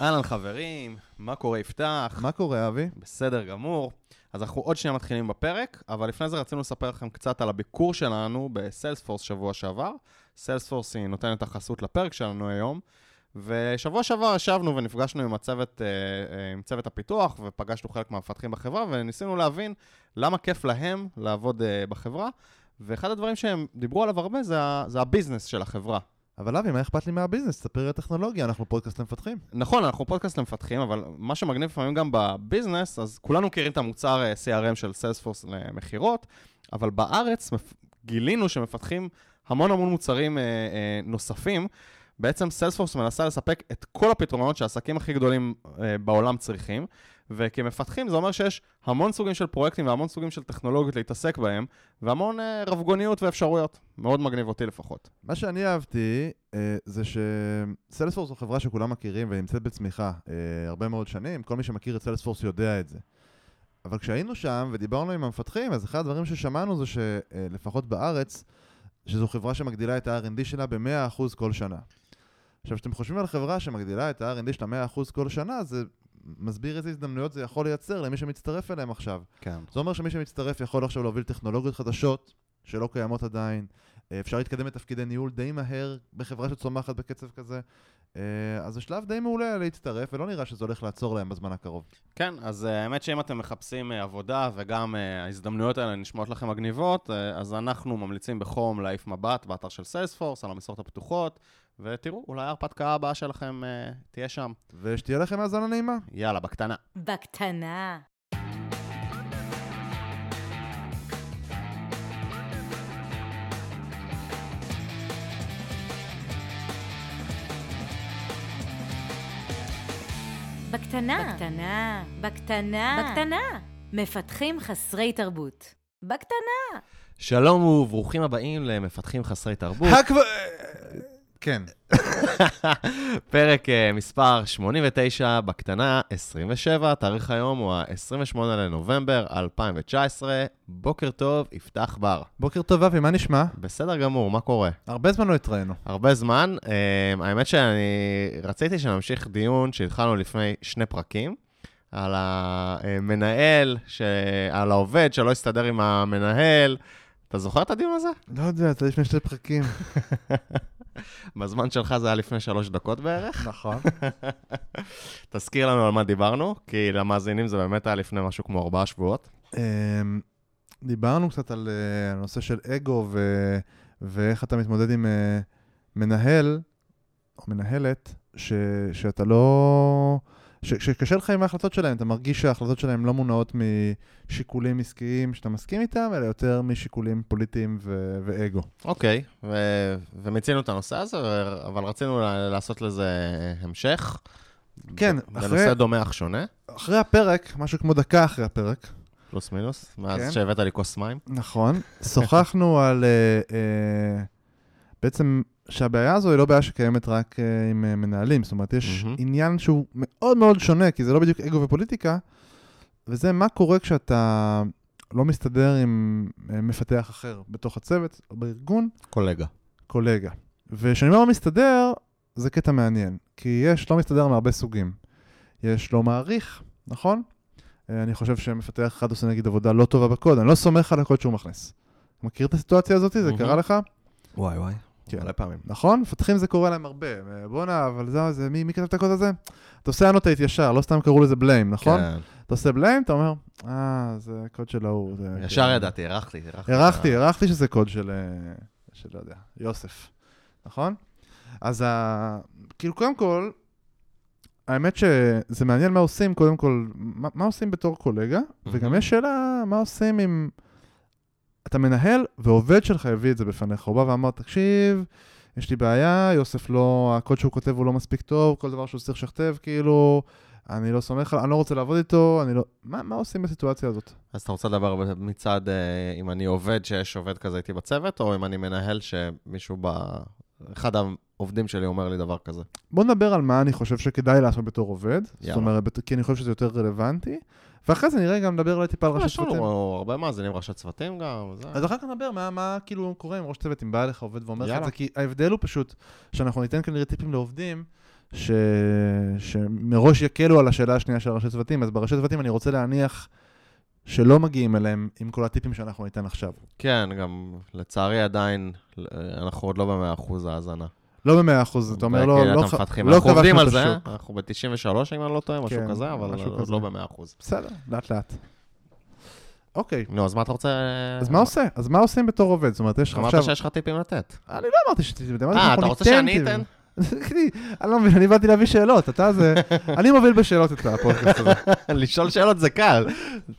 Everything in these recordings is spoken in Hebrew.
אהלן חברים, מה קורה יפתח? מה קורה, אבי? בסדר גמור. אז אנחנו עוד שנייה מתחילים בפרק, אבל לפני זה רצינו לספר לכם קצת על הביקור שלנו בסיילספורס שבוע שעבר. סיילספורס היא נותנת החסות לפרק שלנו היום, ושבוע שעבר ישבנו ונפגשנו עם הצוות, אה, אה, עם צוות הפיתוח, ופגשנו חלק מהמפתחים בחברה, וניסינו להבין למה כיף להם לעבוד אה, בחברה, ואחד הדברים שהם דיברו עליו הרבה זה, זה הביזנס של החברה. אבל אבי, מה אכפת לי מה business? תספר הטכנולוגיה, אנחנו פודקאסט למפתחים. נכון, אנחנו פודקאסט למפתחים, אבל מה שמגניב לפעמים גם ב business, אז כולנו מכירים את המוצר אה, CRM של סיילספורס למכירות, אבל בארץ גילינו שמפתחים המון המון מוצרים אה, אה, נוספים. בעצם סיילספורס מנסה לספק את כל הפתרונות שהעסקים הכי גדולים בעולם צריכים, וכמפתחים זה אומר שיש המון סוגים של פרויקטים והמון סוגים של טכנולוגיות להתעסק בהם, והמון אה, רבגוניות ואפשרויות. מאוד מגניב אותי לפחות. מה שאני אהבתי אה, זה שסיילספורס זו חברה שכולם מכירים ונמצאת בצמיחה אה, הרבה מאוד שנים, כל מי שמכיר את סיילספורס יודע את זה. אבל כשהיינו שם ודיברנו עם המפתחים, אז אחד הדברים ששמענו זה שלפחות בארץ, שזו חברה שמגדילה את ה-R&D שלה ב-100% כל שנה. עכשיו, כשאתם חושבים על חברה שמגדילה את ה-R&D שלה 100% כל שנה, זה מסביר איזה הזדמנויות זה יכול לייצר למי שמצטרף אליהם עכשיו. כן. זה אומר שמי שמצטרף יכול עכשיו להוביל טכנולוגיות חדשות שלא קיימות עדיין. אה, אפשר להתקדם לתפקידי ניהול די מהר בחברה שצומחת בקצב כזה. אה, אז זה שלב די מעולה להצטרף, ולא נראה שזה הולך לעצור להם בזמן הקרוב. כן, אז uh, האמת שאם אתם מחפשים עבודה וגם ההזדמנויות האלה נשמעות לכם מגניבות, אז אנחנו ממליצים בחום להעיף מבט באתר של סיילספורס על המשרות הפתוחות, ותראו, אולי ההרפתקה הבאה שלכם uh, תהיה שם. ושתהיה לכם האזנה נעימה. יאללה, בקטנה. בקטנה. בקטנה. בקטנה. בקטנה. בקטנה. מפתחים חסרי תרבות. בקטנה. שלום וברוכים הבאים למפתחים חסרי תרבות. הכב... כן. פרק uh, מספר 89, בקטנה 27, תאריך היום הוא ה-28 לנובמבר 2019. בוקר טוב, יפתח בר. בוקר טוב, אבי, מה נשמע? בסדר גמור, מה קורה? הרבה זמן לא התראינו. הרבה זמן. Um, האמת שאני רציתי שנמשיך דיון שהתחלנו לפני שני פרקים, על המנהל, ש... על העובד שלא הסתדר עם המנהל. אתה זוכר את הדיון הזה? לא יודע, זה לפני שני פרקים. בזמן שלך זה היה לפני שלוש דקות בערך. נכון. תזכיר לנו על מה דיברנו, כי למאזינים זה באמת היה לפני משהו כמו ארבעה שבועות. אמ, דיברנו קצת על אה, הנושא של אגו ו... ואיך אתה מתמודד עם אה, מנהל או מנהלת ש... שאתה לא... שקשה לך עם ההחלטות שלהם, אתה מרגיש שההחלטות שלהם לא מונעות משיקולים עסקיים שאתה מסכים איתם, אלא יותר משיקולים פוליטיים ו... ואגו. אוקיי, ו- ומיצינו את הנושא הזה, אבל רצינו לעשות לזה המשך. כן, אחרי- בנושא דומה אך שונה, אחרי הפרק, משהו כמו דקה אחרי הפרק, פלוס מינוס, מאז כן. שהבאת לי כוס מים. נכון, שוחחנו על אה, אה, בעצם שהבעיה הזו היא לא בעיה שקיימת רק אה, עם אה, מנהלים, זאת אומרת, יש מהמם. עניין שהוא מאוד מאוד שונה, כי זה לא בדיוק אגו ופוליטיקה, וזה מה קורה כשאתה לא מסתדר עם אה, מפתח אחר בתוך הצוות או בארגון, קולגה. קולגה. וכשאני אומר לא מסתדר, זה קטע מעניין, כי יש לא מסתדר מהרבה סוגים. יש לא מעריך, נכון? אה, אני חושב שמפתח אחד עושה נגיד עבודה לא טובה בקוד, אני לא סומך על הקוד שהוא מכניס. מכיר את הסיטואציה הזאת? זה מהמם. קרה לך? וואי וואי, כן. מלא פעמים. נכון? מפתחים זה קורה להם הרבה. אה, בואנה, אבל זה, זה מי, מי כתב את הקוד הזה? אתה עושה אנוטייט ישר, לא סתם קראו לזה בליים, נכון? כן. אתה עושה בליים, אתה אומר, אה, זה קוד של ההוא. ישר כן." ידעתי, הרחתי. הרחתי, הרחתי שזה קוד של, אה, של לא יודע, יוסף, נכון? אז ה... כאילו, קודם כל, האמת שזה מעניין מה עושים, קודם כל, מה, מה עושים בתור קולגה, וגם יש שאלה, מה עושים אם אתה מנהל ועובד שלך הביא את זה בפניך, הוא בא ואמר, תקשיב, יש לי בעיה, יוסף לא, הקוד שהוא כותב הוא לא מספיק טוב, כל דבר שהוא צריך לשכתב, כאילו, אני לא סומך, אני לא רוצה לעבוד איתו, אני לא... מה, מה עושים בסיטואציה הזאת? אז אתה רוצה לדבר מצד, אה, אם אני עובד שיש עובד כזה איתי בצוות, או אם אני מנהל שמישהו ב... אחד העובדים שלי אומר לי דבר כזה. בוא נדבר על מה אני חושב שכדאי לעשות בתור עובד. זאת יאללה. אומרת, בת- כי אני חושב שזה יותר רלוונטי. ואחרי זה נראה גם נדבר אולי טיפה על ראשי יש צוותים. לנו הרבה מאזינים, ראשי צוותים גם. אז אחר כך נדבר מה, מה כאילו קורה עם ראש צוות, אם בא אליך עובד ואומר לך את. זה, כי ההבדל הוא פשוט שאנחנו ניתן כנראה טיפים לעובדים, ש... שמראש יקלו על השאלה השנייה של ראשי צוותים, אז בראשי צוותים אני רוצה להניח שלא מגיעים אליהם עם כל הטיפים שאנחנו ניתן עכשיו. כן, גם לצערי עדיין, אה, אנחנו עוד לא במאה אחוז האזנה. לא במאה אחוז, אתה אומר, לא, בקהילת לא. לא אנחנו עובדים כבשנו על את זה, השוק. אנחנו ב-93, אם אני לא טועה, משהו כן, כזה, אבל עוד. לא במאה אחוז. בסדר, לאט לאט. אוקיי, נו, אז מה אתה רוצה... אז מה עושה? אז מה עושים בתור עובד? זאת אומרת, יש לך אמרת עכשיו... שיש לך טיפים לתת. אני לא אמרתי שתיתן, אמרתי אה, שאנחנו אתה רוצה ניתן שאני טיפים. אתן? אני לא מבין, אני באתי להביא שאלות, אתה זה... אני מוביל בשאלות את הפודקאסט הזה. לשאול שאלות זה קל.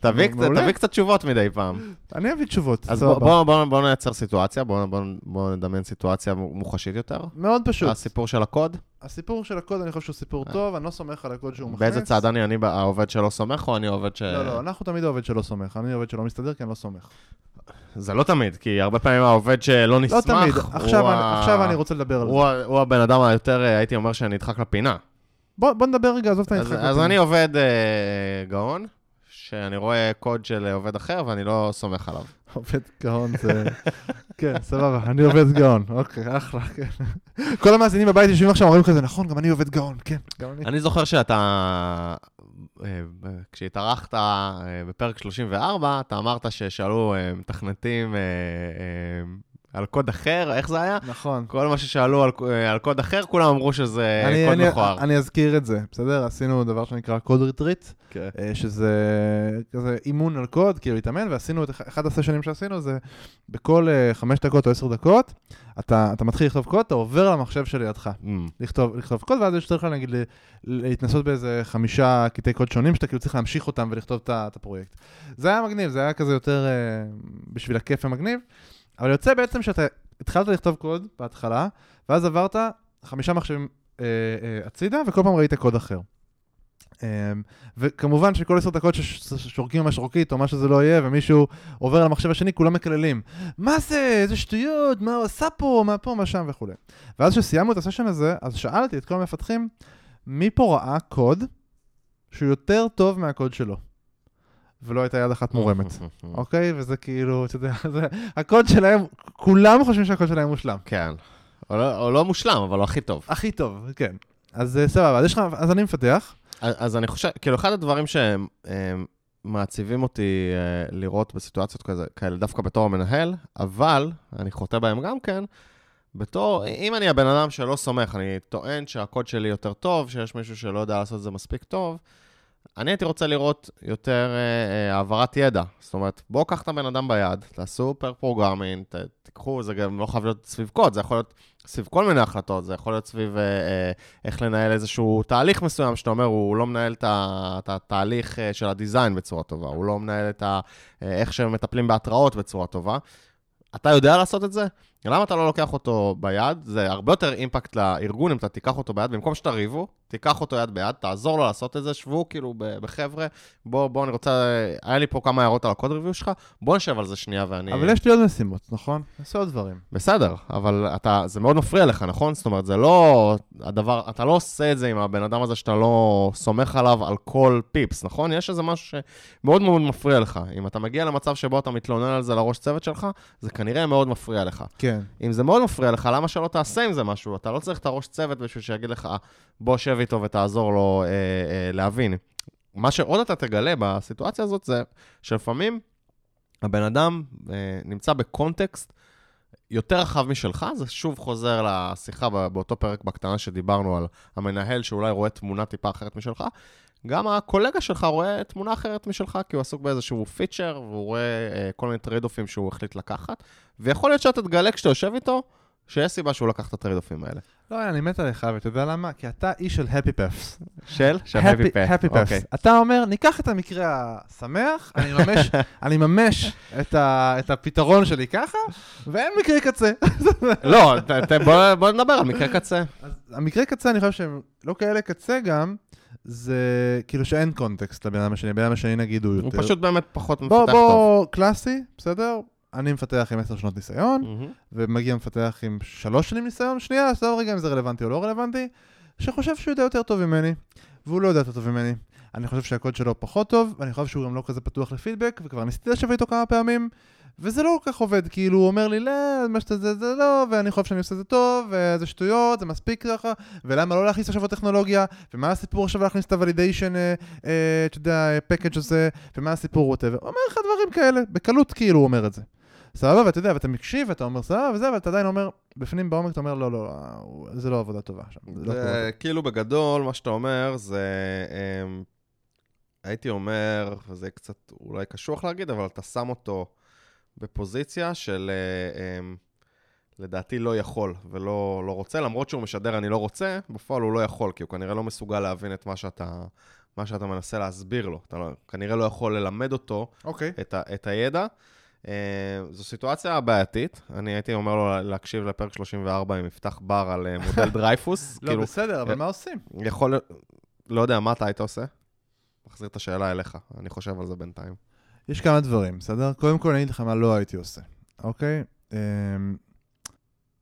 תביא קצת- תשובות מדי פעם. אני אביא תשובות, אז סבבה. בוא- בוא- בוא בוא נייצר סיטואציה, בוא בוא- בוא נדמיין סיטואציה מוחשית יותר. מאוד פשוט. הסיפור של הקוד, הסיפור של הקוד, אני חושב שהוא סיפור טוב, אני לא סומך על הקוד שהוא מכניס. באיזה צד אני? אני העובד שלא סומך או אני העובד ש... לא, לא, אנחנו תמיד העובד שלא סומך. אני עובד שלא מסתדר כי אני לא סומך. זה לא תמיד, כי הרבה פעמים העובד שלא לא נסמך, תמיד, הוא עכשיו אני- ה- עכשיו אני רוצה לדבר על הוא זה. הוא הבן אדם היותר, אה, הייתי אומר, שנדחק לפינה. בוא בוא נדבר רגע, עזוב את אז המשחק. אז אני עובד אה, גאון, שאני רואה קוד של עובד אחר ואני לא סומך עליו. עובד גאון זה... כן, סבבה, אני עובד גאון. אוקיי, אחלה, כן. כל המאזינים בבית יושבים עכשיו, אומרים כזה, נכון, גם אני עובד גאון, כן, גם אני. אני זוכר שאתה, כשהתארחת אה, בפרק 34, אתה אמרת ששאלו אה, מתכנתים אה, אה, על קוד אחר, איך זה היה? נכון. כל מה ששאלו על, אה, על קוד אחר, כולם אמרו שזה אני- קוד אני- מכוער. אני אזכיר את זה, בסדר? עשינו דבר שנקרא code retreat, כן. אה, שזה כזה אימון על קוד, כאילו להתאמן, ועשינו את אח- אחד הסשנים שעשינו זה בכל אה, חמש דקות או עשר דקות, אתה, אתה מתחיל לכתוב קוד, אתה עובר למחשב שלידך. אמ, לכתוב, לכתוב קוד, ואז יש לך נגיד להתנסות באיזה חמישה קטעי קוד שונים, שאתה כאילו צריך להמשיך אותם ולכתוב את הפרויקט. זה היה מגניב, זה היה כזה יותר בשביל הכיף המגניב, אבל יוצא בעצם שאתה התחלת לכתוב קוד בהתחלה, ואז עברת חמישה מחשבים אה, אה, הצידה, וכל פעם ראית קוד אחר. אה, וכמובן שכל עשר דקות ששורקים עם השרוקית או מה שזה לא יהיה, ומישהו עובר למחשב השני, כולם מקללים. מה זה? איזה שטויות? מה הוא עשה פה? מה פה? מה שם? וכולי. ואז כשסיימנו את הסשן הזה, אז שאלתי את כל המפתחים, מי פה ראה קוד שהוא יותר טוב מהקוד שלו? ולא הייתה יד אחת מורמת, אוקיי? וזה כאילו, אתה יודע, זה, הקוד שלהם, כולם חושבים שהקוד שלהם מושלם. כן. או לא, או לא מושלם, אבל הוא הכי טוב. הכי טוב, כן. אז אה, סבבה, אז, יש לך, אז אני מפתח. אז אז אני חושב, כאילו, אחד הדברים שמעציבים אותי אה, לראות בסיטואציות כזה, כאלה, דווקא בתור המנהל, אבל, אני חוטא בהם גם כן, בתור, אם אני הבן אדם שלא סומך, אני טוען שהקוד שלי יותר טוב, שיש מישהו שלא יודע לעשות את זה מספיק טוב, אני הייתי רוצה לראות יותר אה, אה, העברת ידע. זאת אומרת, בואו קח את הבן אדם ביד, תעשו pair programming, תיקחו, זה גם לא חייב להיות סביב קוד, זה יכול להיות סביב כל מיני החלטות, זה יכול להיות סביב אה, אה, איך לנהל איזשהו תהליך מסוים, שאתה אומר, הוא לא מנהל את התהליך אה, של ה design בצורה טובה, הוא לא מנהל את ה... אה, איך שהם מטפלים בהתראות בצורה טובה. אתה יודע לעשות את זה? למה אתה לא לוקח אותו ביד? זה הרבה יותר אימפקט לארגון אם אתה תיקח אותו ביד, במקום שתריבו, תיקח אותו יד ביד, תעזור לו לעשות את זה, שבו כאילו בחבר'ה, בוא, בוא, אני רוצה, היה לי פה כמה הערות על הקוד ריוויו שלך, בוא נשב על זה שנייה ואני... אבל יש לי עוד משימות, נכון? נעשה עוד דברים. בסדר, אבל אתה, זה מאוד מפריע לך, נכון? זאת אומרת, זה לא הדבר, אתה לא עושה את זה עם הבן אדם הזה שאתה לא סומך עליו על כל פיפס, נכון? יש איזה משהו שמאוד מאוד מפריע לך. אם אתה מגיע למצב שבו אתה מתלונן על זה לראש צוות שלך, זה כנראה מאוד מפריע לך. כן. אם זה מאוד מפריע לך, למה שלא תעשה עם זה משהו? אתה לא צריך את הראש צוות בשביל שיגיד לך, בוא שב איתו ותעזור לו אה, אה, להבין. מה שעוד אתה תגלה בסיטואציה הזאת זה שלפעמים הבן אדם אה, נמצא בקונטקסט יותר רחב משלך, זה שוב חוזר לשיחה באותו פרק בקטנה שדיברנו על המנהל שאולי רואה תמונה טיפה אחרת משלך. גם הקולגה שלך רואה תמונה אחרת משלך, כי הוא עסוק באיזשהו פיצ'ר, והוא רואה אה, כל מיני טרייד-אופים שהוא החליט לקחת, ויכול להיות שאתה תגלה כשאתה יושב איתו, שיש סיבה שהוא לקח את הטרייד-אופים האלה. לא, אני מת עליך, ואתה יודע למה? כי אתה איש של happy paths. של? של happy happy path. אוקיי. paths. אתה אומר, ניקח את המקרה השמח, אני ממש, אני ממש את ה- את הפתרון שלי ככה, ואין מקרה קצה. לא, ת- ת- בוא- בוא נדבר על מקרה קצה. אז המקרה קצה, אני חושב שהם לא כאלה קצה גם, זה כאילו שאין קונטקסט לבן אדם השני, הבן אדם השני נגיד הוא הוא יותר... פשוט באמת פחות בוא, מפתח טוב. בוא, קלאסי, בסדר? אני מפתח עם עשר שנות ניסיון. ומגיע מפתח עם שלוש שנים ניסיון, שנייה, עזוב רגע אם זה רלוונטי או לא רלוונטי, שחושב שהוא יודע יותר טוב ממני, והוא לא יודע יותר טוב ממני. אני חושב שהקוד שלו פחות טוב, ואני חושב שהוא גם לא כזה פתוח לפידבק, וכבר ניסיתי לשבת איתו כמה פעמים, וזה לא כל כך עובד, כאילו, הוא אומר לי, לא, מה שאתה זה, זה לא, ואני חושב שאני עושה זה טוב, וזה שטויות, זה מספיק ככה, ולמה לא להכניס עכשיו טכנולוגיה, ומה הסיפור עכשיו להכניס את הוולידיישן, אתה יודע, פקאג' הזה, ומה הסיפור, ווטאבר. הוא אומר לך דברים כאלה, בקלות כאילו הוא אומר את זה. סבבה, ואתה יודע, ואתה מקשיב, ואתה אומר סבבה וזה, אבל אתה עדיין אומר, בפנים בעומק אתה אומר, לא, לא, לא זה לא עבודה טובה שם. זה לא זה. כאילו בגדול, מה שאתה אומר זה... אמ, הייתי אומר, וזה קצת אולי קשוח להגיד, אבל אתה שם אותו בפוזיציה של אה, אמ, לדעתי לא יכול ולא לא רוצה, למרות שהוא משדר אני לא רוצה, בפועל הוא לא יכול, כי הוא כנראה לא מסוגל להבין את מה שאתה, מה שאתה מנסה להסביר לו. אתה לא, כנראה לא יכול ללמד אותו אוקיי. את, ה, את הידע. Uh, זו סיטואציה בעייתית, אני הייתי אומר לו להקשיב לפרק 34 עם יפתח בר על uh, מודל דרייפוס. לא, בסדר, אבל אה, מה עושים? יכול, לא יודע, מה אתה היית עושה? מחזיר את השאלה אליך, אני חושב על זה בינתיים. יש כמה דברים, בסדר? קודם כל אני אגיד לך מה לא הייתי עושה, אוקיי? אמ,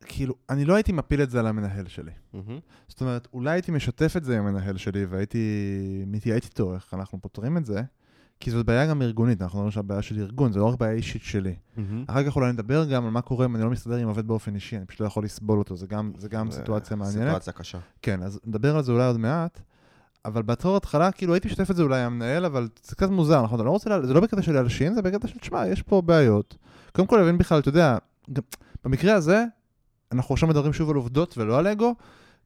כאילו, אני לא הייתי מפיל את זה על המנהל שלי. מהמם. זאת אומרת, אולי הייתי משתף את זה עם המנהל שלי והייתי מתייעץ איתו איך אנחנו פותרים את זה, כי זאת בעיה גם ארגונית, אנחנו אומרים שהבעיה של ארגון, זה לא רק בעיה אישית שלי. אחר כך אולי נדבר גם על מה קורה אם אני לא מסתדר עם עובד באופן אישי, אני פשוט לא יכול לסבול אותו, זה גם, זה גם סיטואציה מעניינת. סיטואציה קשה. כן, אז נדבר על זה אולי עוד מעט, אבל בתור התחלה, כאילו הייתי משתף את זה אולי המנהל, אבל זה קצת מוזר, נכון? אני לא רוצה, לה- זה לא בקטע של להלשין, זה בקטע של, תשמע, יש פה בעיות. קודם כל להבין בכלל, אתה יודע, גם, במקרה הזה, אנחנו עכשיו מדברים שוב על עובדות ולא על אגו,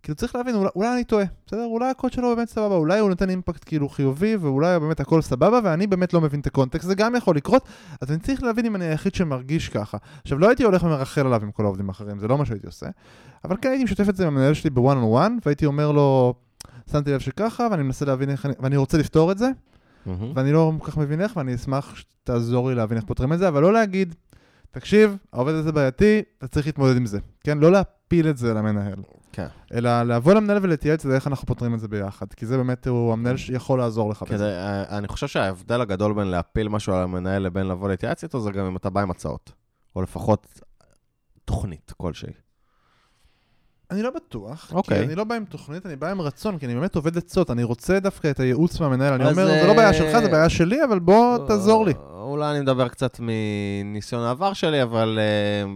כאילו צריך להבין, אולי, אולי אני טועה, בסדר? אולי הקוד שלו באמת סבבה, אולי הוא נותן אימפקט כאילו חיובי, ואולי באמת הכל סבבה, ואני באמת לא מבין את הקונטקסט, זה גם יכול לקרות, אז אני צריך להבין אם אני היחיד שמרגיש ככה. עכשיו, לא הייתי הולך ומרחל עליו עם כל העובדים האחרים, זה לא מה שהייתי עושה, אבל כן הייתי משתף את זה עם המנהל שלי בוואן און וואן, והייתי אומר לו, שמתי לב שככה, ואני מנסה להבין איך אני, ואני רוצה לפתור את זה, מהמם. ואני לא כל כך מבין איך, ואני אשמח שתעזור לי להבין איך פותרים את זה, אבל לא להגיד, תקשיב, העובד הזה בעייתי, אתה צריך להתמודד עם זה. כן? לא להפיל את זה למנהל. כן. אלא לבוא למנהל ולהתייעץ על איך אנחנו פותרים את זה ביחד. כי זה באמת, הוא המנהל שיכול לעזור לך כדי, בזה. אה, אני חושב שההבדל הגדול בין להפיל משהו על המנהל לבין לבוא להתייעץ איתו, זה גם אם אתה בא עם הצעות. או לפחות תוכנית כלשהי. אני לא בטוח, אוקיי. כי אני לא בא עם תוכנית, אני בא עם רצון, כי אני באמת עובד עצות, אני רוצה דווקא את הייעוץ מהמנהל, אני אומר, אה, זה לא בעיה שלך, זה בעיה שלי, אבל בוא תעזור לי. אולי אני מדבר קצת מניסיון העבר שלי, אבל אה,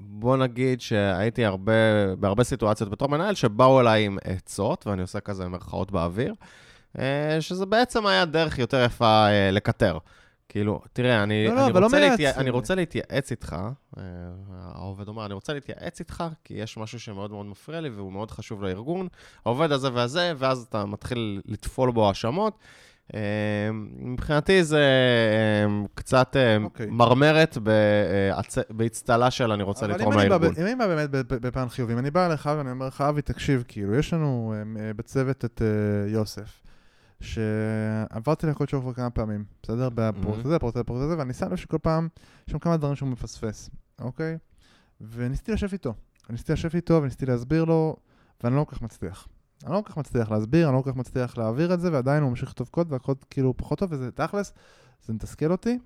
בוא נגיד שהייתי הרבה, בהרבה סיטואציות בתור מנהל שבאו אליי עם עצות, ואני עושה כזה מירכאות באוויר, אה, שזה בעצם היה דרך יותר יפה אה, לקטר. כאילו, תראה, אני, לא, לא, אני, לא רוצה מייעץ. להתייע... אני רוצה להתייעץ איתך, אה, העובד אומר, אני רוצה להתייעץ איתך, כי יש משהו שמאוד מאוד מפריע לי והוא מאוד חשוב לארגון, העובד הזה והזה, ואז אתה מתחיל לטפול בו האשמות. אה, מבחינתי זה אה, קצת אה, אוקיי. מרמרת בהצ- באצטלה של אני רוצה אבל לתרום לארגון. ב- אם אני בא באמת בפן חיובי, אם אני בא אליך ואני אומר לך, אבי, תקשיב, כאילו, יש לנו אה, בצוות את אה, יוסף, שעברתי לקוד שלו כבר כמה פעמים, בסדר? בפרויקט הזה, הפרויקט הזה, ואני שם לב שכל פעם יש שם כמה דברים שהוא מפספס, אוקיי? וניסיתי לשבת איתו. ניסיתי לשבת איתו וניסיתי להסביר לו, ואני לא כל כך מצליח. אני לא כל כך מצליח להסביר, אני לא כל כך מצליח להעביר את זה, ועדיין הוא ממשיך לכתוב קוד, והקוד כאילו פחות טוב, וזה תכלס, זה מתסכל אותי.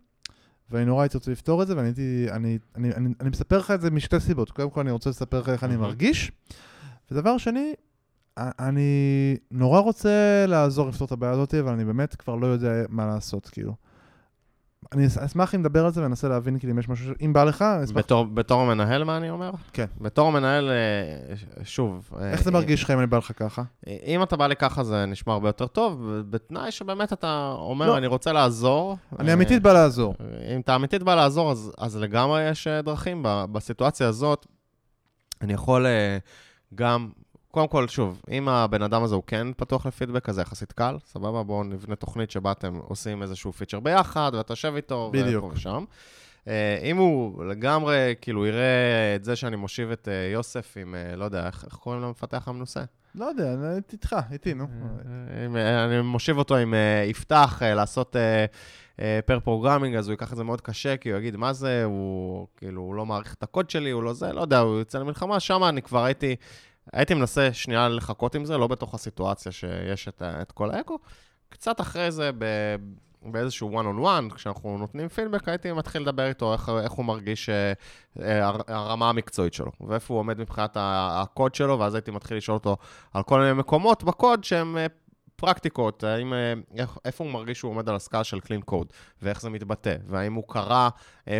ואני נורא הייתי רוצה לפתור את זה, ואני הייתי, אני, אני, אני, אני מספר לך את זה משתי סיבות. קודם כל, אני רוצה לספר לך איך אני. מרגיש, ודבר שני, אני נורא רוצה לעזור לפתור את הבעיה הזאת, אבל אני באמת כבר לא יודע מה לעשות, כאילו. אני אשמח אם נדבר על זה וננסה להבין, כאילו, אם יש משהו, אם בא לך, אשמח. בתור, בתור המנהל, מה אני אומר? כן. בתור המנהל, אה, שוב. אה, איך זה אה, מרגיש לך אם אני בא לך ככה? אם אתה בא לי ככה, זה נשמע הרבה יותר טוב, בתנאי שבאמת אתה אומר, לא. אני רוצה לעזור. אני אמיתית בא לעזור. אם אתה אמיתית בא לעזור, אז, אז לגמרי יש דרכים. בסיטואציה הזאת, אני יכול גם, קודם כל, שוב, אם הבן אדם הזה הוא כן פתוח לפידבק, אז זה יחסית קל, סבבה? בואו נבנה תוכנית שבה אתם עושים איזשהו פיצ'ר ביחד, ואתה יושב איתו, בדיוק. ופה ושם. אה, אם הוא לגמרי, כאילו, יראה את זה שאני מושיב את אה, יוסף עם, אה, לא יודע, איך איך קוראים למפתח המנוסה? לא יודע, איתך, איתי, נו. אם, אני מושיב אותו עם יפתח לעשות pair programming, אז הוא ייקח את זה מאוד קשה, כי הוא יגיד, מה זה, הוא כאילו, הוא לא מעריך את הקוד שלי, הוא לא זה, לא יודע, הוא יוצא למלחמה, שם אני כבר הייתי, הייתי מנסה שנייה לחכות עם זה, לא בתוך הסיטואציה שיש את, את כל האגו. קצת אחרי זה, ב, באיזשהו one on one, כשאנחנו נותנים פידבק, הייתי מתחיל לדבר איתו איך, איך הוא מרגיש אה, הר- הרמה המקצועית שלו, ואיפה הוא עומד מבחינת הקוד שלו, ואז הייתי מתחיל לשאול אותו על כל מיני מקומות בקוד שהם אה, פרקטיקות, האם, אה, איפה הוא מרגיש שהוא עומד על הסקאלה של קלין קוד, ואיך זה מתבטא, והאם הוא קרא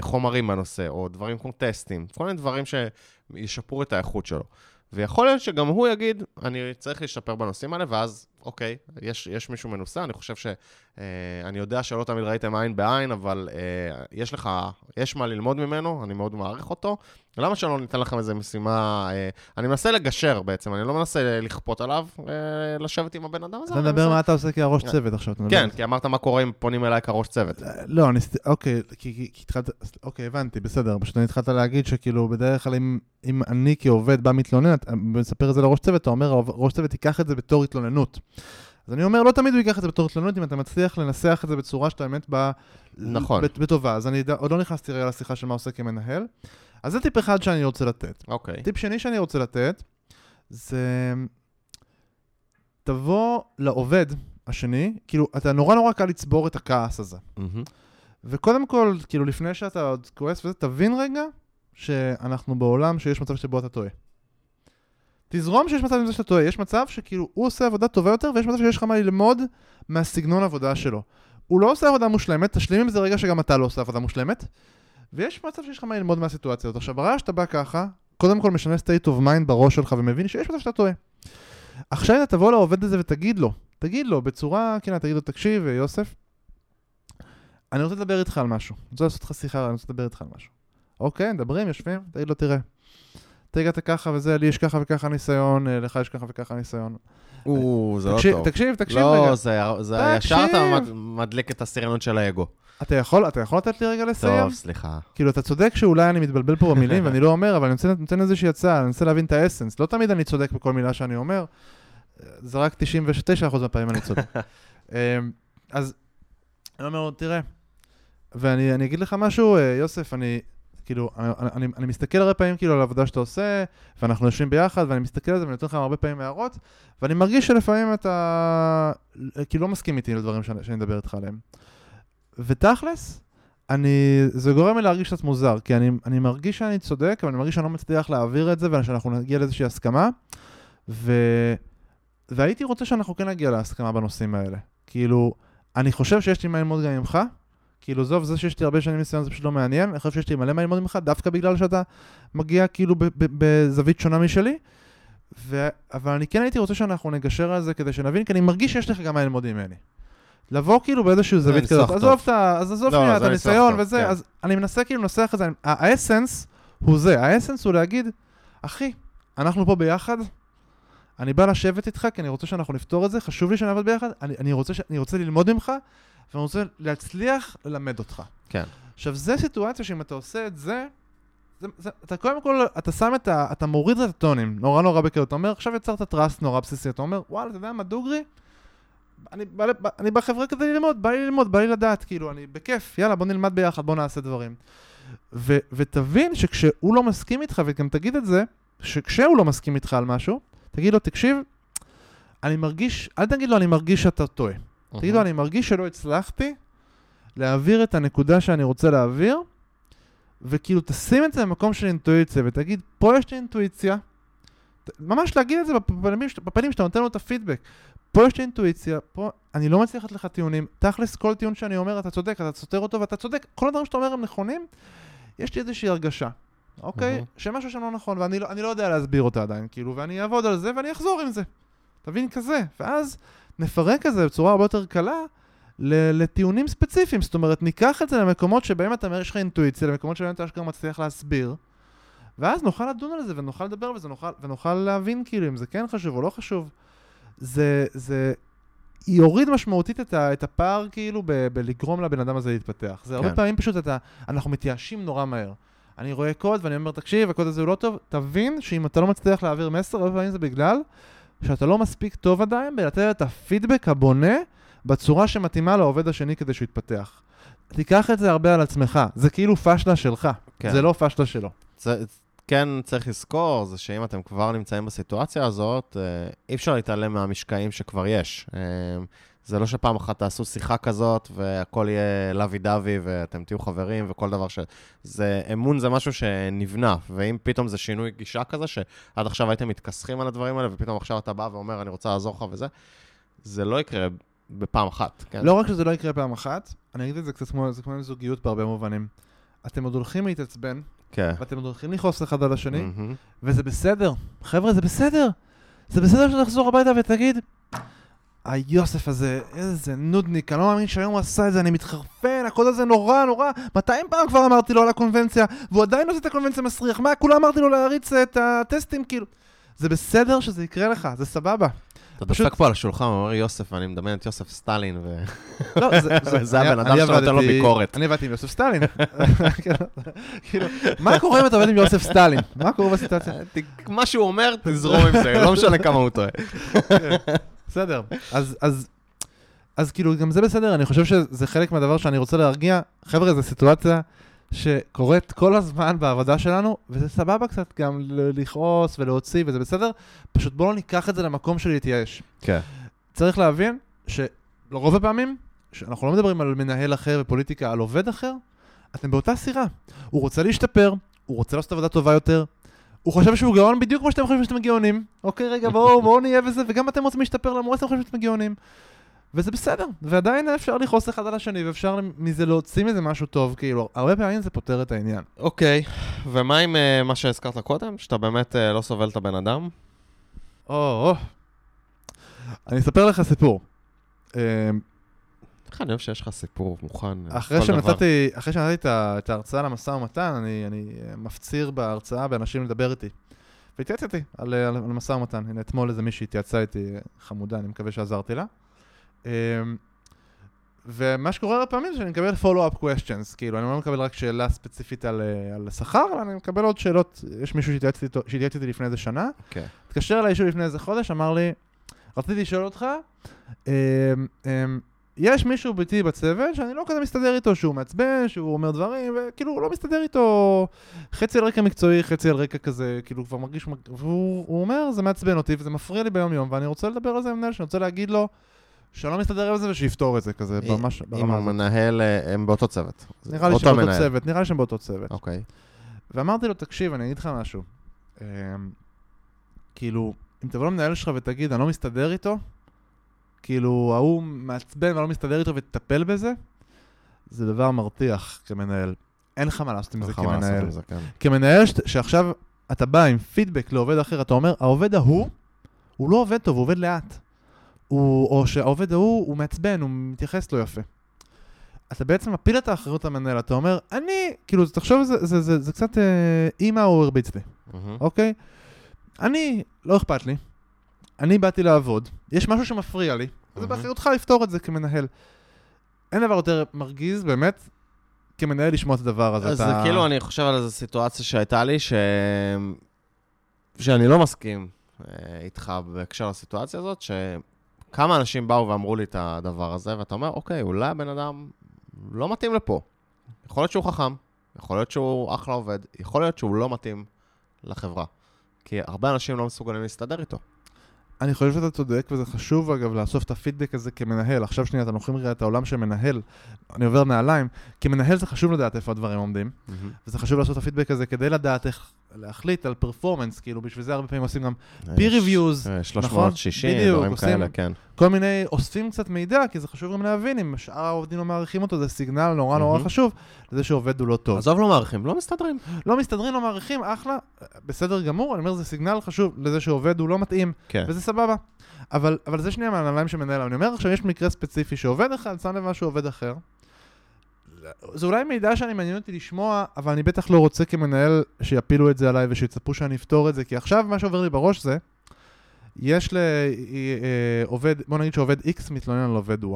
חומרים בנושא, או דברים כמו טסטים, כל מיני דברים שישפרו את האיכות שלו. ויכול להיות שגם הוא יגיד, אני צריך להשתפר בנושאים האלה, ואז, אוקיי, יש, יש מישהו מנוסה, אני חושב ש... אה, אני יודע שלא תמיד ראיתם עין בעין, אבל אה, יש לך, יש מה ללמוד ממנו, אני מאוד מעריך אותו. למה שלא ניתן לכם איזו משימה? אה, אני מנסה לגשר בעצם, אני לא מנסה לכפות עליו, אה, לשבת עם הבן אדם הזה. אתה מדבר מה אתה עושה כראש צוות עכשיו. כן, כי אמרת מה קורה אם פונים אליי כראש צוות. לא, אני... אוקיי, כי כי- כי התחלת... אוקיי, הבנתי, בסדר. פשוט אני התחלת להגיד שכאילו, בדרך כלל אם, אם אני כעובד בא מתלונן, אתה מספר את זה לראש צוות, אתה אומר, ראש צוות ייקח את זה בתור התלוננות. אז אני אומר, לא תמיד הוא ייקח את זה בתור התלוננות, אם אתה מצליח לנסח את זה בצורה שאתה באמת בא... נכון. בטובה. אז אני עוד לא נכנסתי רגע לשיחה של מה עושה כמנהל. אז זה טיפ אחד שאני רוצה לתת. אוקיי. טיפ שני שאני רוצה לתת, זה... תבוא לעובד השני, כאילו, אתה נורא נורא קל לצבור את הכעס הזה. מהמם. וקודם כל, כאילו, לפני שאתה עוד כועס וזה, תבין רגע שאנחנו בעולם שיש מצב שבו אתה טועה. תזרום שיש מצב עם זה שאתה טועה. יש מצב שכאילו, הוא עושה עבודה טובה יותר, ויש מצב שיש לך מה ללמוד מהסגנון עבודה שלו. הוא לא עושה עבודה מושלמת, תשלים עם זה רגע שגם אתה לא עושה עבודה מושלמת, ויש מצב שיש לך מה ללמוד מהסיטואציה הזאת. עכשיו, ברגע שאתה בא ככה, קודם כל משנה state of mind בראש שלך ומבין שיש מצב שאתה טועה. עכשיו אתה תבוא לעובד הזה ותגיד לו, תגיד לו בצורה, כן, תגיד לו, תקשיב, יוסף, אני רוצה לדבר איתך על משהו. אני רוצה לעשות לך שיחה, אני רוצה לדבר איתך על משהו. אוקיי, מדברים, יושבים, תגיד לו, תראה. אתה הגעת ככה וזה, לי יש ככה וככה ניסיון, אה, לך יש ככה וככה ניסיון. או, זה לא טוב. תקשיב, תקשיב רגע. לא, זה, ישר אתה מדליק את הסרנות של האגו. אתה יכול, אתה יכול לתת לי רגע לסיים? טוב, סליחה. כאילו, אתה צודק שאולי אני מתבלבל פה במילים, ואני לא אומר, אבל אני נותן, נותן איזושהי הצעה, אני מנסה להבין את האסנס. לא תמיד אני צודק בכל מילה שאני אומר, זה רק 99% מהפעמים אני צודק. אמ, אז אני אומר תראה, ואני אני אגיד לך משהו, אה, יוסף, אני, כאילו, אני, אני, אני מסתכל הרבה פעמים כאילו על העבודה שאתה עושה, ואנחנו יושבים ביחד, ואני מסתכל על זה ואני נותן לך הרבה פעמים הערות, ואני מרגיש שלפעמים אתה כאילו לא מסכים איתי לדברים שאני, שאני מדבר איתך עליהם. ותכלס, אני, זה גורם לי להרגיש קצת מוזר, כי אני, אני מרגיש שאני צודק, אבל אני מרגיש שאני לא מצליח להעביר את זה, ושאנחנו נגיע לאיזושהי הסכמה, ו... והייתי רוצה שאנחנו כן נגיע להסכמה בנושאים האלה. כאילו, אני חושב שיש לי מה ללמוד גם ממך, כאילו, עזוב, זה שיש לי הרבה שנים ניסיון זה פשוט לא מעניין, אני חושב שיש לי מלא מה ללמוד ממך, דווקא בגלל שאתה מגיע כאילו בזווית שונה משלי, ו... אבל אני כן הייתי רוצה שאנחנו נגשר על זה כדי שנבין, כי אני מרגיש שיש לך גם מה ללמוד ממני. לבוא כאילו באיזושהי זווית כזאת. עזוב את ה... אז עזוב לא, שנייה את הניסיון וזה, כן. אז אני מנסה כאילו לנסח את זה, האסנס הוא זה, האסנס הוא להגיד, אחי, אנחנו פה ביחד, אני בא לשבת איתך כי אני רוצה שאנחנו נפתור את זה, חשוב לי שנעבוד ביחד, אני, אני, רוצה, ש... אני רוצה ללמוד ממך, ואני רוצה להצליח ללמד אותך. כן. עכשיו, זו סיטואציה שאם אתה עושה את זה, זה, זה, אתה קודם כל, אתה שם את ה... אתה מוריד את הטונים, נורא נורא בקלות. אתה אומר, עכשיו יצרת טראסט נורא בסיסי, אתה אומר, וואלה, אתה יודע מה, דוגרי? אני בא, אני בחברה כדי ללמוד, בא לי ללמוד, בא לי לדעת, כאילו, אני בכיף, יאללה, בוא נלמד ביחד, בוא נעשה דברים. ו, ותבין שכשהוא לא מסכים איתך, וגם תגיד את זה, שכשהוא לא מסכים איתך על משהו, תגיד לו, תקשיב, אני מרגיש, אל תגיד לו, אני מרגיש שאתה טועה. תגיד לו, אני מרגיש שלא הצלחתי להעביר את הנקודה שאני רוצה להעביר, וכאילו תשים את זה במקום של אינטואיציה, ותגיד, פה יש לי אינטואיציה, ממש להגיד את זה בפנים, בפנים שאתה נותן לו את הפידבק. פה יש לי אינטואיציה, פה אני לא מצליח לתת לך טיעונים. תכלס, כל טיעון שאני אומר, אתה צודק, אתה סותר אותו ואתה צודק. כל הדברים שאתה אומר הם נכונים, יש לי איזושהי הרגשה, אוקיי? מהמם. שמשהו שם לא נכון, ואני לא, לא יודע להסביר אותה עדיין, כאילו, ואני אעבוד על זה ואני אחזור עם זה. תבין כזה. ואז נפרק את זה בצורה הרבה יותר קלה לטיעונים ספציפיים. זאת אומרת, ניקח את זה למקומות שבהם אתה אומר, יש לך אינטואיציה, למקומות שבהם אתה אשכרה מצליח להסביר, ואז נוכל לדון על זה ונוכל לדבר על זה, נוכל, ונוכל להבין כאילו אם זה כן חשוב או לא חשוב. זה, זה יוריד משמעותית את, ה, את הפער כאילו ב, בלגרום לבן אדם הזה להתפתח. זה הרבה כן. פעמים פשוט אתה, אנחנו מתייאשים נורא מהר. אני רואה קוד ואני אומר, תקשיב, הקוד הזה הוא לא טוב, תבין שאם אתה לא מצליח להעביר מסר, הרבה פעמים זה בגלל שאתה לא מספיק טוב עדיין בלתת את הפידבק הבונה בצורה שמתאימה לעובד השני כדי שהוא יתפתח. תיקח את זה הרבה על עצמך, זה כאילו פשלה שלך, כן. זה לא פשלה שלו. זה, כן צריך לזכור, זה שאם אתם כבר נמצאים בסיטואציה הזאת, אה, אי אפשר להתעלם מהמשקעים שכבר יש. זה לא שפעם אחת תעשו שיחה כזאת והכל יהיה לוי דווי ואתם תהיו חברים וכל דבר ש... זה, אמון זה משהו שנבנה, ואם פתאום זה שינוי גישה כזה, שעד עכשיו הייתם מתכסחים על הדברים האלה, ופתאום עכשיו אתה בא ואומר, אני רוצה לעזור לך וזה, זה לא יקרה בפעם אחת, כן? לא רק שזה לא יקרה פעם אחת, אני אגיד את זה קצת כמו, זה כמו זוגיות בהרבה מובנים. אתם עוד הולכים להתעצבן, כן. ואתם עוד הולכים לכעוס אחד על השני, מהמם. וזה בסדר. חבר'ה, זה בסדר. זה בסדר שתחזור הביתה ותגיד, היוסף הזה, איזה נודניק, אני לא מאמין שהיום הוא עשה את זה, אני מתחרפן, הקוד הזה נורא נורא. 200 פעם כבר אמרתי לו על הקונבנציה, והוא עדיין עושה את הקונבנציה מסריח. מה, כולה אמרתי לו להריץ את הטסטים, כאילו. זה בסדר שזה יקרה לך, זה סבבה. אתה פשוט- דופק פה על השולחן, אומר יוסף, ואני מדמיין את יוסף סטלין, ו... לא, זה, זה אני- הבן אדם אני שנותן לו ביקורת. אני עבדתי עם יוסף סטלין. כאילו, מה קורה אם אתה עובד עם יוסף סטלין? מה קורה בסיטואציה? ת- מה שהוא אומר, תזרום עם זה, לא משנה כמה הוא טועה. בסדר. אז, אז, אז כאילו, גם זה בסדר, אני חושב שזה חלק מהדבר שאני רוצה להרגיע. חבר'ה, זו סיטואציה שקורית כל הזמן בעבודה שלנו, וזה סבבה קצת גם לכעוס ולהוציא, וזה בסדר. פשוט בואו לא ניקח את זה למקום של להתייאש. כן. צריך להבין שלרוב הפעמים, שאנחנו לא מדברים על מנהל אחר ופוליטיקה, על עובד אחר, אתם באותה סירה. הוא רוצה להשתפר, הוא רוצה לעשות עבודה טובה יותר, הוא חושב שהוא גאון בדיוק כמו שאתם חושבים שאתם גאונים. אוקיי, רגע, בואו בואו נהיה בזה, וגם אתם רוצים להשתפר למרות שאתם חושבים שאתם גאונים. וזה בסדר, ועדיין אפשר לכעוס אחד על השני, ואפשר מזה להוציא מזה משהו טוב, כאילו, הרבה פעמים זה פותר את העניין. אוקיי, ומה עם אה, מה שהזכרת קודם? שאתה באמת אה, לא סובל את הבן אדם? או, או. אני אספר לך סיפור. אה, איך אני אוהב שיש לך סיפור מוכן. אה, אחרי. שנתתי, אחרי שנתתי את ההרצאה למשא ומתן, אני, אני אה, מפציר בהרצאה באנשים לדבר איתי. והתייעץ איתי על, על, על משא ומתן. הנה, אתמול איזה מישהי התייעצה איתי, אה, חמודה, אני מקווה שעזרתי לה. אמ, ומה שקורה הרבה פעמים זה שאני מקבל follow-up questions, כאילו, אני לא מקבל רק שאלה ספציפית על, אה, על שכר, אלא אני מקבל עוד שאלות. יש מישהו שהתייעץ איתי לפני איזה שנה, כן. התקשר אליי אישו לפני איזה חודש, אמר לי, רציתי לשאול אותך, אמ, אמ, יש מישהו ביתי בצוות שאני לא כזה מסתדר איתו, שהוא מעצבן, שהוא אומר דברים, וכאילו הוא לא מסתדר איתו חצי על רקע מקצועי, חצי על רקע כזה, כאילו כבר מרגיש, והוא הוא אומר, זה מעצבן אותי וזה מפריע לי ביום יום, ואני רוצה לדבר על זה עם מנהל, שאני רוצה להגיד לו שאני לא מסתדר עם זה ושיפתור את זה כזה, ממש ברמה הזאת. המנהל, אה, הם באותו צוות. נראה לי שהם באותו. צוות, נראה לי שהם באותו צוות. אוקיי. ואמרתי לו, תקשיב, אני אגיד לך משהו. אמ, כאילו, אם תבוא למנהל שלך ותגיד, אני לא מסתדר איתו, כאילו, ההוא מעצבן ואני לא מסתדר איתו ותטפל בזה, זה דבר מרתיח כמנהל. אין לך מה לעשות עם זה כמנהל. זה, כן. כמנהל ש- שעכשיו אתה בא עם פידבק לעובד אחר, אתה אומר, העובד ההוא, הוא לא עובד טוב, הוא עובד לאט. הוא, או שהעובד ההוא, הוא מעצבן, הוא מתייחס לא יפה. אתה בעצם מפיל את האחריות למנהל, אתה אומר, אני, כאילו, תחשוב, זה, זה, זה, זה קצת אה, אימא הוא הרביץ לי. אוקיי? אני, לא אכפת לי, אני באתי לעבוד, יש משהו שמפריע לי, אז זה. באחריותך לפתור את זה כמנהל. אין דבר יותר מרגיז, באמת, כמנהל לשמוע את הדבר הזה. אז אתה... זה כאילו, אני חושב על איזו סיטואציה שהייתה לי, ש... שאני לא מסכים אה, איתך בהקשר לסיטואציה הזאת, שכמה אנשים באו ואמרו לי את הדבר הזה, ואתה אומר, אוקיי, אולי הבן אדם לא מתאים לפה. יכול להיות שהוא חכם, יכול להיות שהוא אחלה עובד, יכול להיות שהוא לא מתאים לחברה. כי הרבה אנשים לא מסוגלים להסתדר איתו. אני חושב שאתה צודק, וזה חשוב אגב לאסוף את הפידבק הזה כמנהל. עכשיו שנייה, אתם לוקחים רגע את העולם של מנהל, אני עובר נעליים, כמנהל זה חשוב לדעת איפה הדברים עומדים, וזה חשוב לעשות את הפידבק הזה כדי לדעת איך להחליט על פרפורמנס, כאילו בשביל זה הרבה פעמים עושים גם peer reviews, אה, נכון? 360, בדיוק, דברים כאלה, כן. כל מיני, אוספים קצת מידע, כי זה חשוב גם להבין אם שאר העובדים לא מעריכים אותו, זה סיגנל נורא נורא. חשוב לזה שעובד הוא לא טוב. עזוב לא מעריכים, לא מסתדרים. לא מסתדרים, לא מעריכים, אחלה, בסדר גמור, אני אומר, זה סיגנל חשוב לזה שעובד הוא לא מתאים. כן. וזה סבבה. אבל, אבל זה שנייה מהנעליים של מנהל. אני אומר עכשיו, יש מקרה ספציפי שעובד אחד, שם לב משהו עובד אחר. זה אולי מידע שאני מעניין אותי לשמוע, אבל אני בטח לא רוצה כמנהל שיפילו את זה עליי ושיצפו שאני אפתור את זה, כי עכשיו מה שעובר לי בראש זה, יש לעובד, בוא נגיד שעובד X מתלונן על עובד Y.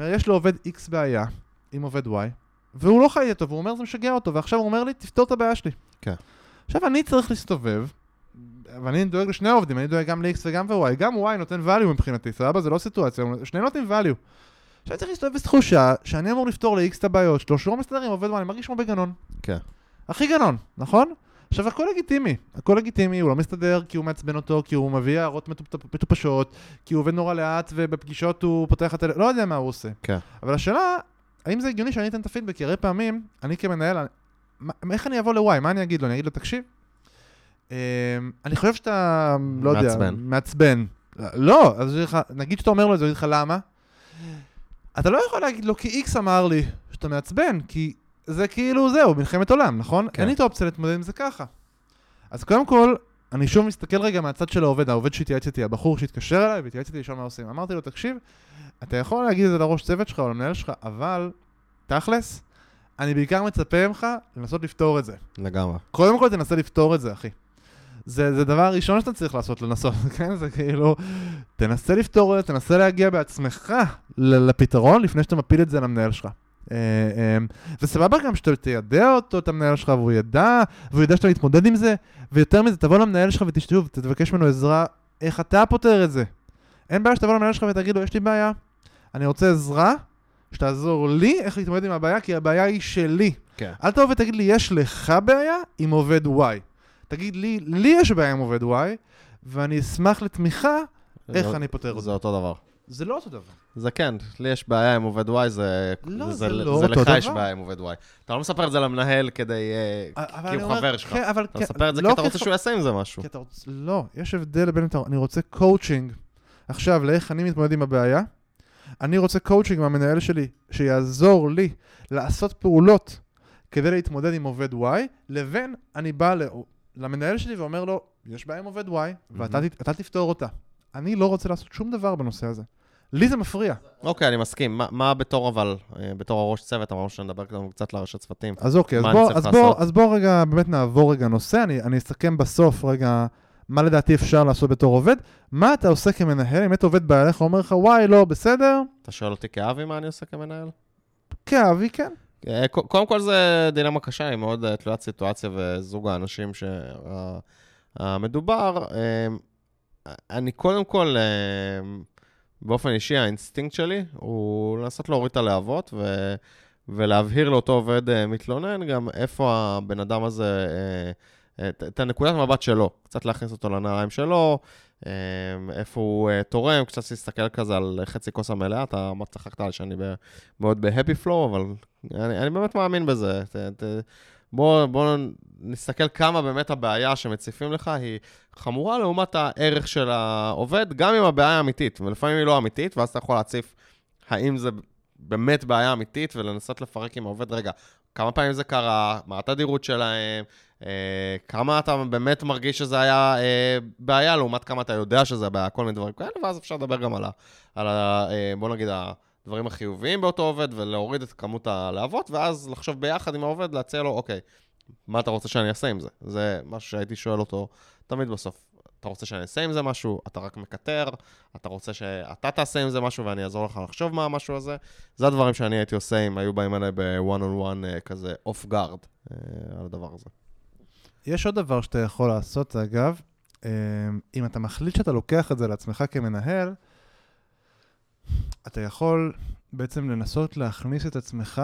יש לעובד X בעיה עם עובד Y, והוא לא חי איתו, והוא אומר זה משגע אותו, ועכשיו הוא אומר לי, תפתור את הבעיה שלי. כן. עכשיו אני צריך להסתובב, ואני דואג לשני העובדים, אני דואג גם ל-X וגם ל-Y, גם Y נותן value מבחינתי, סבבה? זה לא סיטואציה, שניהם נותנים value. עכשיו צריך להסתובב בתחושה שאני אמור לפתור ל-X את הבעיות שלו, שהוא לא מסתדר עובד Y, אני מרגיש כמו בגנון. כן. הכי גנון, נכון? עכשיו הכל לגיטימי, הכל לגיטימי, הוא לא מסתדר כי הוא מעצבן אותו, כי הוא מביא הערות מטופ- מטופשות, כי הוא עובד נורא לאט ובפגישות הוא פותח את ה... לא יודע מה הוא עושה. כן. אבל השאלה, האם זה הגיוני שאני אתן את הפידבק? כי הרבה פעמים, אני כמנהל, מה- איך אני אבוא ל-Y? מה אני אגיד לו? אני אגיד לו, תקשיב, אמ, אני חושב שאתה, לא יודע, מעצבן. מעצבן. לא, אז לך, נגיד שאתה אומר לו את זה, הוא יגיד לך למה? אתה לא יכול להגיד לו, כי איקס אמר לי שאתה מעצבן, כי זה כאילו זהו, מלחמת עולם, נכון? כן. אין לי את האופציה להתמודד עם זה ככה. אז קודם כל, אני שוב מסתכל רגע מהצד של העובד, העובד שהתייעץ איתי, הבחור שהתקשר אליי והתייעץ איתי לשאול מה עושים. אמרתי לו, תקשיב, אתה יכול להגיד את זה לראש צוות שלך או למנהל שלך, אבל תכלס, אני בעיקר מצפה ממך לנסות לפתור את זה. לגמרי. קודם כל תנסה לפתור את זה, אחי. זה, זה דבר ראשון שאתה צריך לעשות, לנסות, כן? זה כאילו, תנסה לפתור את זה, תנסה להגיע בעצמך לפתרון לפני שאתה מפיל את זה למנהל שלך. אה, אה, וסבבה גם שאתה תיידע אותו, את המנהל שלך, והוא ידע, והוא ידע שאתה מתמודד עם זה, ויותר מזה, תבוא למנהל שלך ותשתף, תבקש ממנו עזרה, איך אתה פותר את זה. אין בעיה שתבוא למנהל שלך ותגיד לו, יש לי בעיה, אני רוצה עזרה, שתעזור לי איך להתמודד עם הבעיה, כי הבעיה היא שלי. כן. אל תבוא ותגיד לי, יש לך בעיה עם עובד Y. תגיד לי, לי יש בעיה עם עובד Y, ואני אשמח לתמיכה איך זה- אני פותר את זה זה. אותו דבר. זה לא אותו דבר. זה כן, לי יש בעיה עם עובד Y, זה... לא, זה, זה לא זה אותו לך יש דבר. בעיה עם עובד Y. אתה לא מספר את זה למנהל כדי... אה, כי הוא חבר שלך. כן. אתה כן, מספר את זה לא כי אתה רוצה שהוא יעשה עם זה משהו. לא, יש הבדל בין... אני רוצה קואוצ'ינג. עכשיו, לאיך אני מתמודד עם הבעיה. אני רוצה קואוצ'ינג מהמנהל שלי, שיעזור לי לעשות פעולות כדי להתמודד עם עובד Y, לבין אני בא למנהל שלי ואומר לו, יש בעיה עם עובד Y, ואתה תפתור אותה. אני לא רוצה לעשות שום דבר בנושא הזה. לי זה מפריע. אוקיי, אני מסכים. מה- מה בתור אבל, אה, בתור הראש צוות, אמרנו שנדבר קצת לראשי צוותים. אז אוקיי, אז מה אני בוא, צריך אז? בוא, אז בוא רגע, באמת נעבור רגע נושא, אני, אני אסכם בסוף רגע מה לדעתי אפשר לעשות בתור עובד. מה אתה עושה כמנהל, אם אתה עובד בעליך, אומר לך, וואי, לא, בסדר, אתה שואל אותי כאבי מה אני עושה כמנהל? כאבי, כן. אה, קודם כל זה דילמה קשה, היא מאוד אה, תלוית סיטואציה וזוג האנשים שהמדובר. אני קודם כל, אה, באופן אישי, האינסטינקט שלי הוא לנסות להוריד את הלהבות ו... ולהבהיר לאותו עובד אה, מתלונן גם איפה הבן אדם הזה, אה, אה, את- הנקודת מבט שלו, קצת להכניס אותו לנעליים שלו, אה, איפה הוא אה, תורם, קצת להסתכל כזה על חצי כוס המלאה, אתה אמרת, צחקת על שאני מאוד ב-happy flow, אבל אני, אני באמת מאמין בזה. ת, ת, בוא, בוא נסתכל כמה באמת הבעיה שמציפים לך היא חמורה לעומת הערך של העובד, גם אם הבעיה אמיתית, ולפעמים היא לא אמיתית, ואז אתה יכול להציף האם זה באמת בעיה אמיתית, ולנסות לפרק עם העובד, רגע, כמה פעמים זה קרה, מה התדירות שלהם, אה, כמה אתה באמת מרגיש שזה היה אה, בעיה, לעומת כמה אתה יודע שזה בעיה, כל מיני דברים כאלה, ואז אפשר לדבר גם על ה... על ה אה, בוא נגיד, הדברים החיוביים באותו עובד, ולהוריד את כמות הלהבות, ואז לחשוב ביחד עם העובד, להציע לו, אוקיי, מה אתה רוצה שאני אעשה עם זה? זה משהו שהייתי שואל אותו תמיד בסוף. אתה רוצה שאני אעשה עם זה משהו? אתה רק מקטר? אתה רוצה שאתה תעשה עם זה משהו ואני אעזור לך לחשוב מה המשהו הזה? זה הדברים שאני הייתי עושה אם היו באים אליי on one אה, כזה guard אה, על הדבר הזה. יש עוד דבר שאתה יכול לעשות, אגב, אה, אם אתה מחליט שאתה לוקח את זה לעצמך כמנהל, אתה יכול בעצם לנסות להכניס את עצמך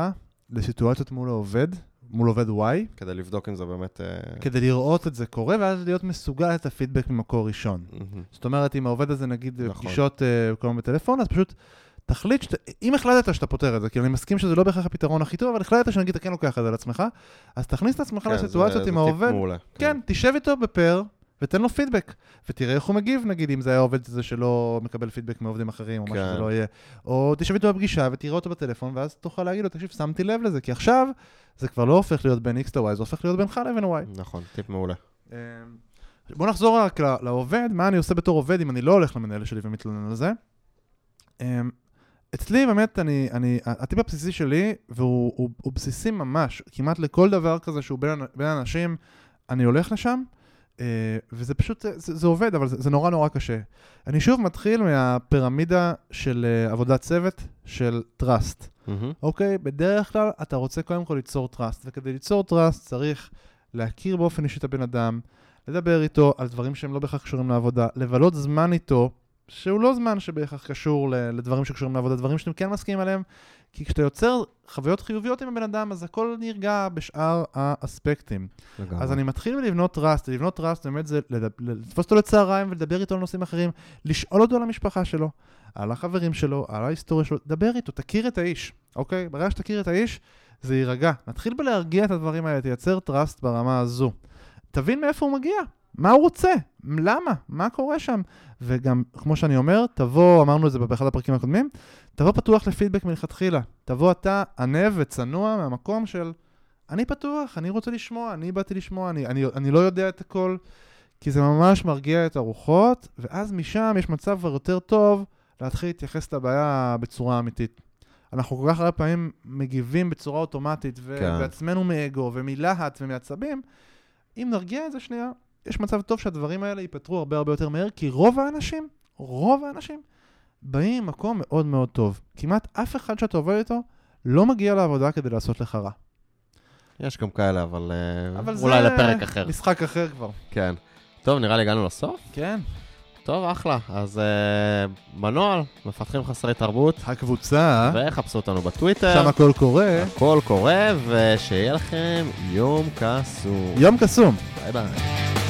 לסיטואציות מול העובד, מול עובד Y, כדי לבדוק אם זה באמת... אה, כדי לראות את זה קורה, ואז להיות מסוגל את הפידבק ממקור ראשון. מהמם. זאת אומרת, אם העובד הזה נגיד נכון. בפגישות אה, כל הזמן בטלפון, אז פשוט תחליט, שאתה, אם החלטת שאתה פותר את זה, כי אני מסכים שזה לא בהכרח הפתרון הכי טוב, אבל החלטת שנגיד אתה כן לוקח את זה על עצמך, אז תכניס את עצמך כן, זה- לסיטואציות זה עם טיפ העובד, מעולה. כן, תשב איתו בפר ותן לו פידבק, ותראה איך הוא מגיב, נגיד, אם זה היה עובד הזה שלא מקבל פידבק מעובדים אחרים, או מה כן. שזה לא יהיה. או תשב איתו בפגישה ותראה אותו בטלפון, ואז תוכל להגיד לו, תקשיב, שמתי לב לזה, כי עכשיו זה כבר לא הופך להיות בין X ל-Y, זה הופך להיות בינך לבין Y. נכון, טיפ מעולה. אמ, בוא נחזור רק לעובד, מה אני עושה בתור עובד אם אני לא הולך למנהל שלי ומתלונן על זה. אמ, אצלי באמת, אני, אני, הטיפ הבסיסי שלי, והוא הוא, הוא בסיסי ממש, כמעט לכל דבר כזה שהוא בין, בין אנשים, אני הולך לשם, וזה פשוט, זה, זה עובד, אבל זה, זה נורא נורא קשה. אני שוב מתחיל מהפירמידה של אה, עבודת צוות, של trust. מהמם. אוקיי? בדרך כלל אתה רוצה קודם כל ליצור trust, וכדי ליצור trust צריך להכיר באופן אישי את הבן אדם, לדבר איתו על דברים שהם לא בהכרח קשורים לעבודה, לבלות זמן איתו, שהוא לא זמן שבהכרח קשור לדברים שקשורים לעבודה, דברים שאתם כן מסכימים עליהם, כי כשאתה יוצר חוויות חיוביות עם הבן אדם, אז הכל נרגע בשאר האספקטים. לגמרי. אז אני מתחיל לבנות trust, לבנות trust באמת זה לתפוס אותו לצהריים ולדבר איתו על נושאים אחרים, לשאול אותו על המשפחה שלו, על החברים שלו, על ההיסטוריה שלו, דבר איתו, תכיר את האיש, אוקיי? ברגע שתכיר את האיש, זה יירגע. נתחיל בלהרגיע את הדברים האלה, תייצר טראסט ברמה הזו. תבין מאיפה הוא מגיע. מה הוא רוצה? למה? מה קורה שם? וגם, כמו שאני אומר, תבוא, אמרנו את זה באחד הפרקים הקודמים, תבוא פתוח לפידבק מלכתחילה. תבוא אתה ענב וצנוע מהמקום של, אני פתוח, אני רוצה לשמוע, אני באתי לשמוע, אני, אני, אני לא יודע את הכל, כי זה ממש מרגיע את הרוחות, ואז משם יש מצב כבר יותר טוב להתחיל להתייחס לבעיה בצורה אמיתית. אנחנו כל כך הרבה פעמים מגיבים בצורה אוטומטית, ובעצמנו כן. מאגו ומלהט ומעצבים. אם נרגיע את זה שנייה, יש מצב טוב שהדברים האלה ייפתרו הרבה הרבה יותר מהר, כי רוב האנשים, רוב האנשים, באים ממקום מאוד מאוד טוב. כמעט אף אחד שאתה עובד איתו לא מגיע לעבודה כדי לעשות לך רע. יש גם כאלה, אבל, אה, אבל אולי לפרק אחר. אבל זה משחק אחר כבר. כן. טוב, נראה לי הגענו לסוף. כן. טוב, אחלה. אז uh, מנואל, מפתחים חסרי תרבות. הקבוצה. וחפשו אותנו בטוויטר. שם הכל קורה. הכל קורה, ושיהיה לכם יום קסום. יום קסום. ביי ביי.